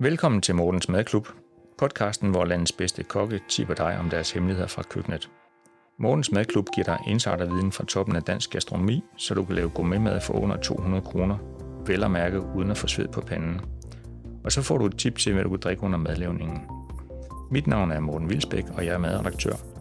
Velkommen til Mortens Madklub, podcasten, hvor landets bedste kokke tipper dig om deres hemmeligheder fra køkkenet. Mortens Madklub giver dig insiderviden fra toppen af dansk gastronomi, så du kan lave gourmetmad for under 200 kroner, vel at mærke uden at få sved på panden. Og så får du et tip til, hvad du kan drikke under madlavningen. Mit navn er Morten Vilsbæk, og jeg er madredaktør.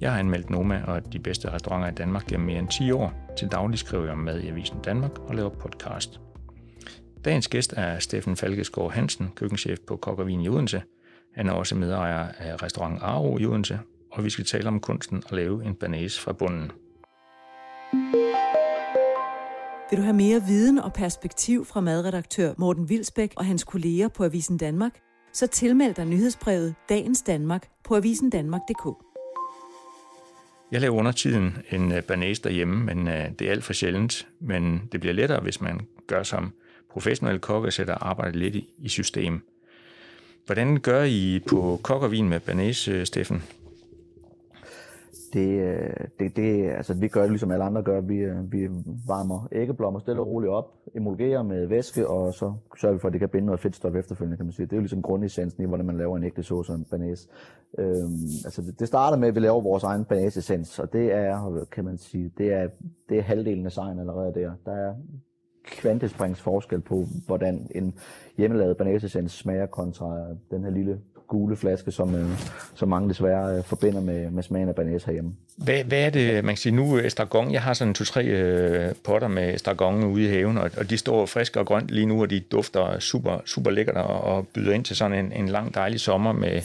Jeg har anmeldt Noma og de bedste restauranter i Danmark gennem mere end 10 år. Til daglig skriver jeg om mad i Avisen Danmark og laver podcast. Dagens gæst er Steffen Falkesgaard Hansen, køkkenchef på Kokkervin i Odense. Han er også medejer af restaurant Aro i Odense, og vi skal tale om kunsten at lave en banase fra bunden. Vil du have mere viden og perspektiv fra madredaktør Morten Vilsbæk og hans kolleger på Avisen Danmark? Så tilmeld dig nyhedsbrevet Dagens Danmark på avisendanmark.dk. Jeg laver undertiden en øh, banæs derhjemme, men øh, det er alt for sjældent. Men det bliver lettere, hvis man gør som professionelle kokke, sætter arbejdet lidt i system. Hvordan gør I på kokkervin med banæs, øh, Steffen? Det, øh, det, det, altså, vi gør det ligesom alle andre gør. Vi, øh, vi varmer æggeblommer stille og roligt op, emulgerer med væske, og så sørger vi for, at det kan binde noget fedtstof efterfølgende, kan man sige. Det er jo ligesom grundessensen i, hvordan man laver en ægte sauce og en banase. Øhm, altså, det, det starter med, at vi laver vores egen banaseessens, og det er, kan man sige, det er, det er halvdelen af sejren allerede der. Der er kvantesprings forskel på, hvordan en hjemmelavet banaseessens smager kontra den her lille gule flaske, som, øh, som mange desværre øh, forbinder med, med smagen af banæs herhjemme. Hvad, hvad er det, man kan sige nu, estragon, jeg har sådan to-tre øh, potter med estragon ude i haven, og, og de står friske og grønt lige nu, og de dufter super, super lækkert og, og byder ind til sådan en, en lang dejlig sommer med,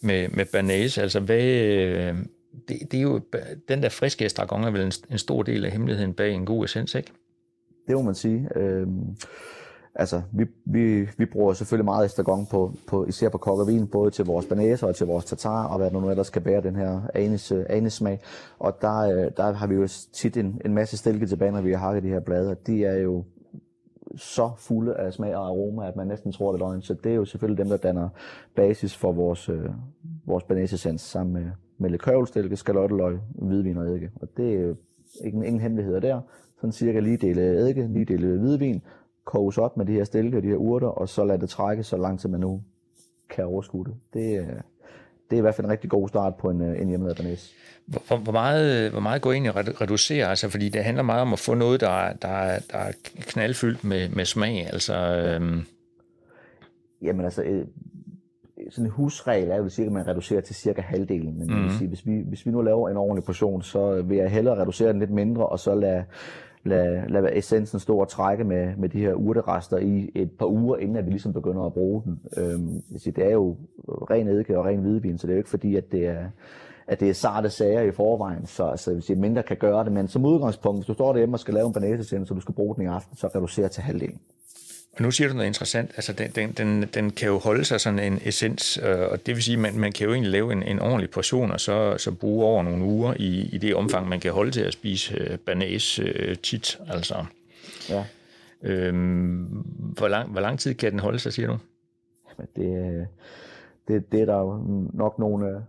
med, med banæs. Altså hvad, øh, det, det er jo, den der friske estragon er vel en, en stor del af hemmeligheden bag en god essens, ikke? Det må man sige. Øh, altså, vi, vi, vi bruger selvfølgelig meget estragon på, på, især på kok og vin, både til vores banæser og til vores tatar, og hvad der nu ellers skal bære den her anis, anissmag. Og der, øh, der har vi jo tit en, en masse stilke tilbage, når vi har hakket de her blade, og de er jo så fulde af smag og aroma, at man næsten tror, det er løgn. Så det er jo selvfølgelig dem, der danner basis for vores, øh, vores banæsessens sammen med, med lidt skalotteløg, hvidvin og eddike. Og det er jo ingen, ingen hemmeligheder der. Sådan cirka lige dele eddike, lige dele hvidvin, koges op med de her stilke og de her urter, og så lade det trække så langt, som man nu kan overskue det. Det, øh, det er i hvert fald en rigtig god start på en, øh, en hjemmelavet banæs. Hvor, hvor, meget, hvor meget går ind i at reducere? Altså, fordi det handler meget om at få noget, der, der, der er knaldfyldt med, med smag. Altså, øhm. Jamen altså, øh, sådan en husregel er jo cirka, at man reducerer til cirka halvdelen. Men mm. vil sige, hvis, vi, hvis vi nu laver en ordentlig portion, så vil jeg hellere reducere den lidt mindre, og så lade, lade, lade essensen stå og trække med, med de her urterester i et par uger, inden at vi ligesom begynder at bruge den. Øhm, det er jo ren eddike og ren hvidvin, så det er jo ikke fordi, at det er, at det er sarte sager i forvejen, så altså, hvis jeg mindre kan gøre det. Men som udgangspunkt, hvis du står derhjemme og skal lave en banæsesende, så du skal bruge den i aften, så reducerer til halvdelen. Og nu siger du noget interessant. Altså, den, den, den, den kan jo holde sig sådan en essens, øh, og det vil sige, at man, man kan jo egentlig lave en, en ordentlig portion, og så, så bruge over nogle uger i, i det omfang, man kan holde til at spise øh, banæs øh, tit. Altså. Ja. Øhm, hvor, lang, hvor lang tid kan den holde sig, siger du? Jamen, det, det, det er der nok nogle,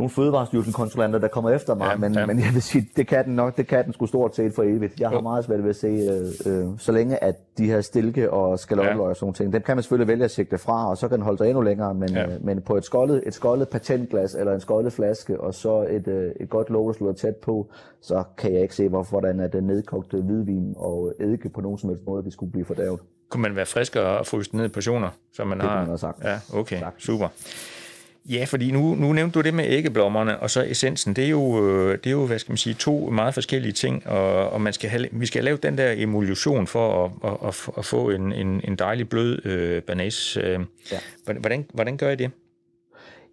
nogle fødevarestyrelsen-kontrollanter, der kommer efter mig, ja, men, ja. men jeg vil sige, det kan den nok, det kan den sgu stort set for evigt. Jeg har jo. meget svært ved at se, øh, øh, så længe at de her stilke og skalotløg ja. og sådan ting, dem kan man selvfølgelig vælge at sigte fra, og så kan den holde sig endnu længere, men, ja. øh, men på et skoldet, et skoldet patentglas eller en skoldet flaske, og så et, øh, et godt låg, der slår tæt på, så kan jeg ikke se, hvorfor hvordan er den nedkogte hvidvin og eddike på nogen som helst måde, det skulle blive fordærvet. Kunne man være frisk og fryse ned i portioner, som man det har? Det man have sagt. Ja, okay, sagt. super. Ja, fordi nu, nu nævnte du det med æggeblommerne og så essensen. Det er jo, øh, det er jo hvad skal man sige, to meget forskellige ting, og, og man skal have, vi skal have lavet den der emulsion for at, at, at, at få en, en, en dejlig blød øh, banas. Øh. Ja. Hvordan, hvordan gør I det?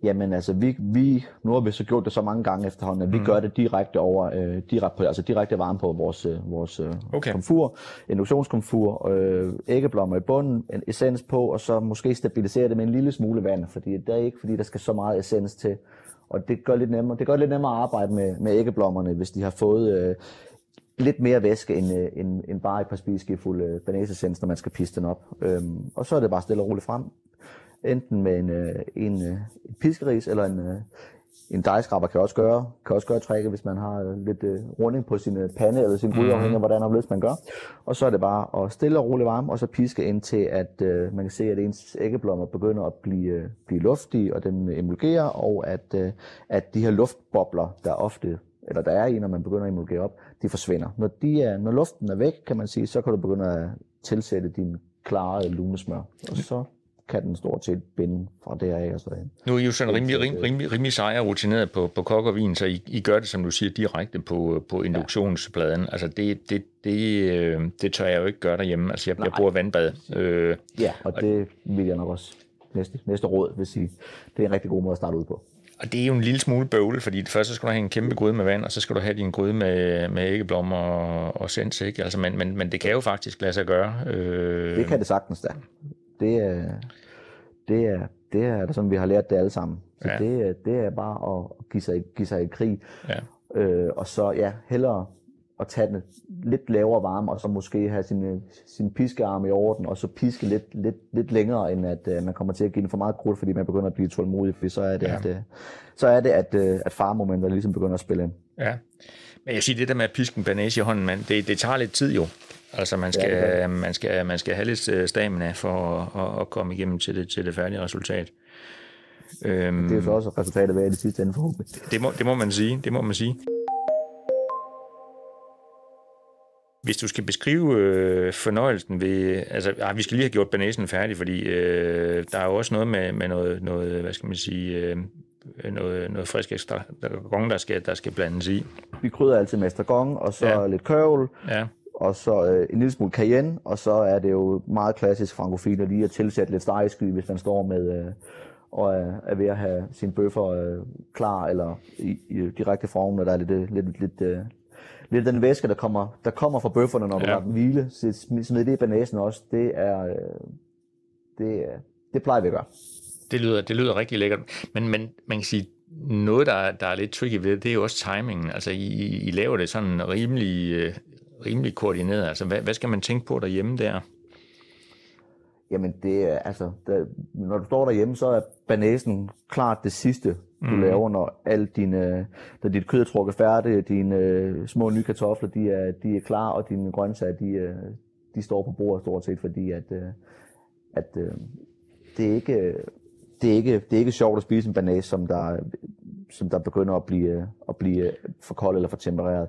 Jamen altså, vi, vi, nu har vi så gjort det så mange gange efterhånden, at vi mm. gør det direkte over, øh, direkte, på, altså direkte varme på vores, øh, vores øh, okay. komfur, induktionskomfur, øh, æggeblommer i bunden, en essens på, og så måske stabilisere det med en lille smule vand, fordi det er ikke, fordi der skal så meget essens til. Og det gør lidt nemmere, det gør lidt nemmere at arbejde med, med æggeblommerne, hvis de har fået øh, lidt mere væske end, øh, end, end bare et par spiseskefulde øh, banæsessens, når man skal piste den op. Øhm, og så er det bare stille og roligt frem enten med en, øh, en, øh, en piskeris eller en, øh, en dejskraber kan også gøre, kan også gøre trækket, hvis man har øh, lidt øh, runding på sin øh, pande eller sin gryde, mm. afhængig af hvordan og man gør. Og så er det bare at stille og roligt varme, og så piske ind til, at øh, man kan se, at ens æggeblommer begynder at blive, øh, blive luftige, og den emulgerer, og at, øh, at de her luftbobler, der ofte eller der er i, når man begynder at emulgere op, de forsvinder. Når, de er, når luften er væk, kan man sige, så kan du begynde at tilsætte din klare lunesmør. Og så kan den stort set binde fra deraf og så ind. Nu er I jo sådan rimelig, rimelig, rimelig, rimelig sejr rutineret på, på kok og vin, så I, I gør det, som du siger, direkte på, på induktionspladen. Ja. Altså det, det, det, øh, det tør jeg jo ikke gøre derhjemme. Altså jeg, jeg bruger vandbad. Øh, ja, og det vil jeg nok også næste, næste råd vil sige. Det er en rigtig god måde at starte ud på. Og det er jo en lille smule bøvlet, fordi først så skal du have en kæmpe gryde med vand, og så skal du have din gryde med, med æggeblommer og, og sens, ikke? Altså, men, men, men det kan jo faktisk lade sig gøre. Øh... Det kan det sagtens da. Det er, det er, det er sådan, vi har lært det alle sammen. Så ja. det, det er bare at give sig, give sig i krig. Ja. Øh, og så ja, hellere at tage den lidt lavere varme, og så måske have sin, sin piskearm i orden, og så piske lidt, lidt, lidt længere, end at uh, man kommer til at give den for meget krudt, fordi man begynder at blive tålmodig, fordi så er det, ja. at, uh, så er det at, uh, at farmomenter ligesom begynder at spille ind. Ja, men jeg siger, det der med at piske en banage i hånden, man, det, det tager lidt tid jo. Altså man skal, ja, man skal, man skal have lidt stamina for at, at komme igennem til det, til det færdige resultat. Øhm, det er så også resultatet ved det sidste ende forhåbentlig. Det må, det må man sige, det må man sige. Hvis du skal beskrive øh, fornøjelsen ved... Altså, ah, vi skal lige have gjort banæsen færdig, fordi øh, der er jo også noget med, med noget, noget, hvad skal man sige, øh, noget, noget frisk ekstra der, der skal, der skal blandes i. Vi krydder altid med estragon, og så ja. lidt kørvel, ja. Og så øh, en lille smule cayenne, og så er det jo meget klassisk frankofil lige at tilsætte lidt stegesky, hvis man står med... Øh, og er, er ved at have sin bøffer øh, klar eller i, i direkte form, når der er lidt, lidt, lidt, øh, lidt den væske, der kommer, der kommer fra bøfferne, når ja. du lader dem hvile. Så smid det i banasen også. Det er, øh, det, det plejer vi at gøre. Det lyder, det lyder rigtig lækkert. Men, men man kan sige, noget, der, der er lidt tricky ved det, det er jo også timingen. Altså, I, I laver det sådan rimelig, øh, rimelig koordineret. Altså, hvad, hvad skal man tænke på derhjemme der? Jamen, det er, altså, der, når du står derhjemme, så er banæsen klart det sidste, du mm. laver, når alt dine, da dit kød er trukket færdigt, dine øh, små nye kartofler, de er, de er klar, og dine grøntsager, de, øh, de står på bordet stort set, fordi at, øh, at øh, det er ikke, det er ikke, det er ikke sjovt at spise en banæs, som der, som der begynder at blive, at blive for kold eller for tempereret.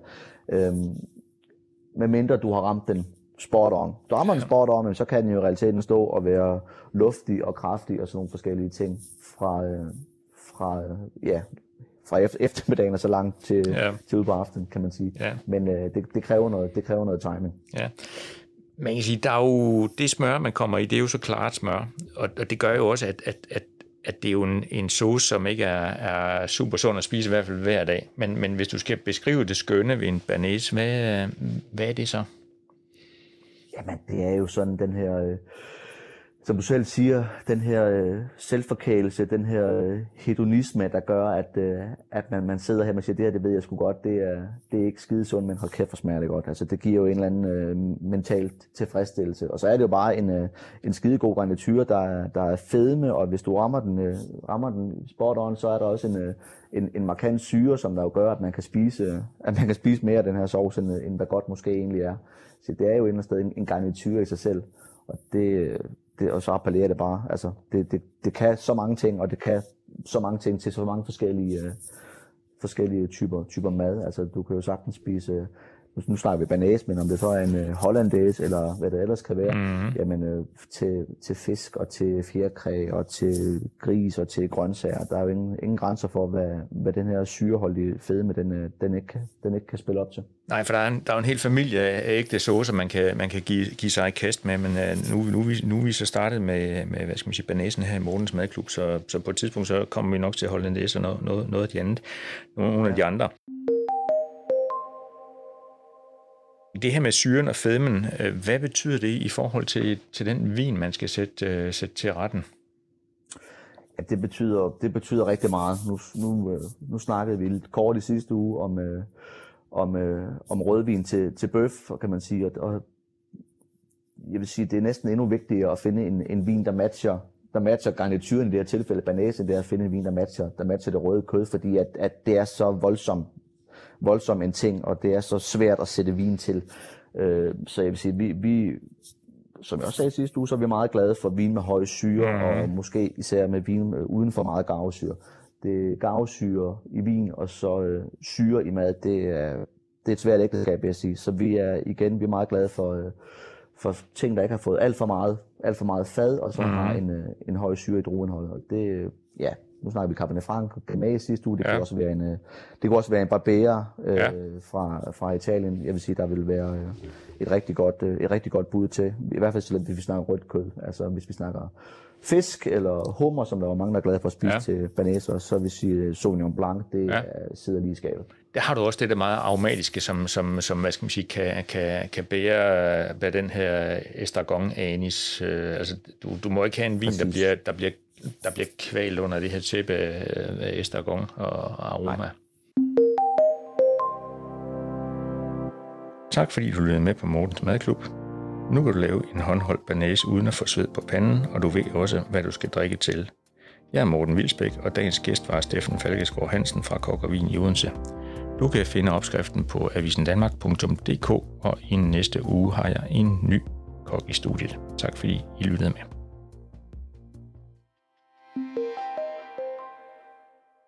Øhm, medmindre du har ramt den spot on. Rammer den spot on, så kan den jo i realiteten stå og være luftig og kraftig og sådan nogle forskellige ting fra, øh, fra, ja, fra eftermiddagen og så langt til, ja. til ud på aftenen, kan man sige. Ja. Men øh, det, det, kræver noget, det kræver noget timing. Ja. Man kan sige, der er jo det smør, man kommer i, det er jo så klart smør, og, og det gør jo også, at, at, at at det er jo en, en sauce, som ikke er, er super sund at spise, i hvert fald hver dag. Men, men hvis du skal beskrive det skønne ved en banæs, hvad, hvad er det så? Jamen, det er jo sådan den her, øh, som du selv siger, den her øh, selvforkælelse, den her øh, hedonisme, der gør, at, øh, at man, man sidder her og siger, det her, det ved jeg sgu godt, det er, det er ikke skidesundt, men hold kæft, for smager det godt. Altså, det giver jo en eller anden øh, mental tilfredsstillelse. Og så er det jo bare en, øh, en skidegod garnityr, der, der er fedme, og hvis du rammer den, øh, rammer den spot on, så er der også en, øh, en, en markant syre, som der jo gør, at man kan spise, øh, at man kan spise mere af den her sovs, end, end hvad godt måske egentlig er. Så det er jo et eller andet sted en, en garnityr i sig selv. Og, det, øh, det, og så appellerer det bare. Altså, det, det, det kan så mange ting, og det kan så mange ting til så mange forskellige, øh, forskellige typer, typer mad. Altså, du kan jo sagtens spise nu, nu snakker vi banæs, men om det så er en øh, hollandaise, eller hvad det ellers kan være, mm-hmm. jamen øh, til, til fisk og til fjerkræ og til gris og til grøntsager, der er jo ingen, ingen grænser for, hvad, hvad den her syreholdige fedme, den, øh, den, ikke, den ikke kan spille op til. Nej, for der er, en, der er en hel familie af ægte saucer, man kan, man kan give, give sig i kast med, men uh, nu, nu, nu er vi så startet med, med hvad skal man sige, banæsen her i Mortens Madklub, så, så på et tidspunkt så kommer vi nok til at holde en og noget, noget, noget af de andre, nogle ja. af de andre. Det her med syren og fedmen, øh, hvad betyder det i forhold til, til den vin, man skal sætte, øh, sætte til retten? Ja, det betyder, det betyder rigtig meget. Nu, nu, øh, nu snakkede vi lidt kort i sidste uge om, om, om rødvin til, til bøf, kan man sige. Og jeg vil sige, det er næsten endnu vigtigere at finde en, en vin, der matcher der matcher garnituren i det her tilfælde, banase, det er at finde en vin, der matcher, der matcher det røde kød, fordi at, at det er så voldsomt voldsom en ting, og det er så svært at sætte vin til. Øh, så jeg vil sige, vi, vi, som jeg også sagde sidste uge, så er vi meget glade for vin med høje syre, mm. og måske især med vin uden for meget garvesyre. Det garvesyre i vin, og så øh, syre i mad, det er, det er et svært ægteskab, vil jeg sige. Så vi er igen vi er meget glade for, øh, for ting, der ikke har fået alt for meget, alt for meget fad, og så mm. har en, øh, en høj syre i drueindhold. Og det, ja, nu snakker vi Cabernet Franc, Gamay sidste uge, det, ja. kunne også være en, øh, det kunne også være en Barbera øh, ja. fra, fra Italien. Jeg vil sige, der vil være øh, et, rigtig godt, øh, et rigtig godt bud til, i hvert fald hvis vi snakker rødt kød. Altså hvis vi snakker fisk eller hummer, som der var mange, der er glade for at spise ja. til banæser, så vil sige Sauvignon Blanc, det ja. sidder lige i skabet. Der har du også det der meget aromatiske, som, som, som hvad skal man sige, kan, kan, kan bære, bære den her estragon anis. Øh, altså, du, du må ikke have en vin, der bliver, der bliver der bliver kvalt under det her tæppe af estragon og aroma. Nej. Tak fordi du lyttede med på Mortens Madklub. Nu kan du lave en håndholdt banase uden at få sved på panden, og du ved også, hvad du skal drikke til. Jeg er Morten Vilsbæk, og dagens gæst var Steffen Falkesgaard Hansen fra Kok og Vin i Odense. Du kan finde opskriften på avisendanmark.dk, og i næste uge har jeg en ny kok i studiet. Tak fordi I lyttede med.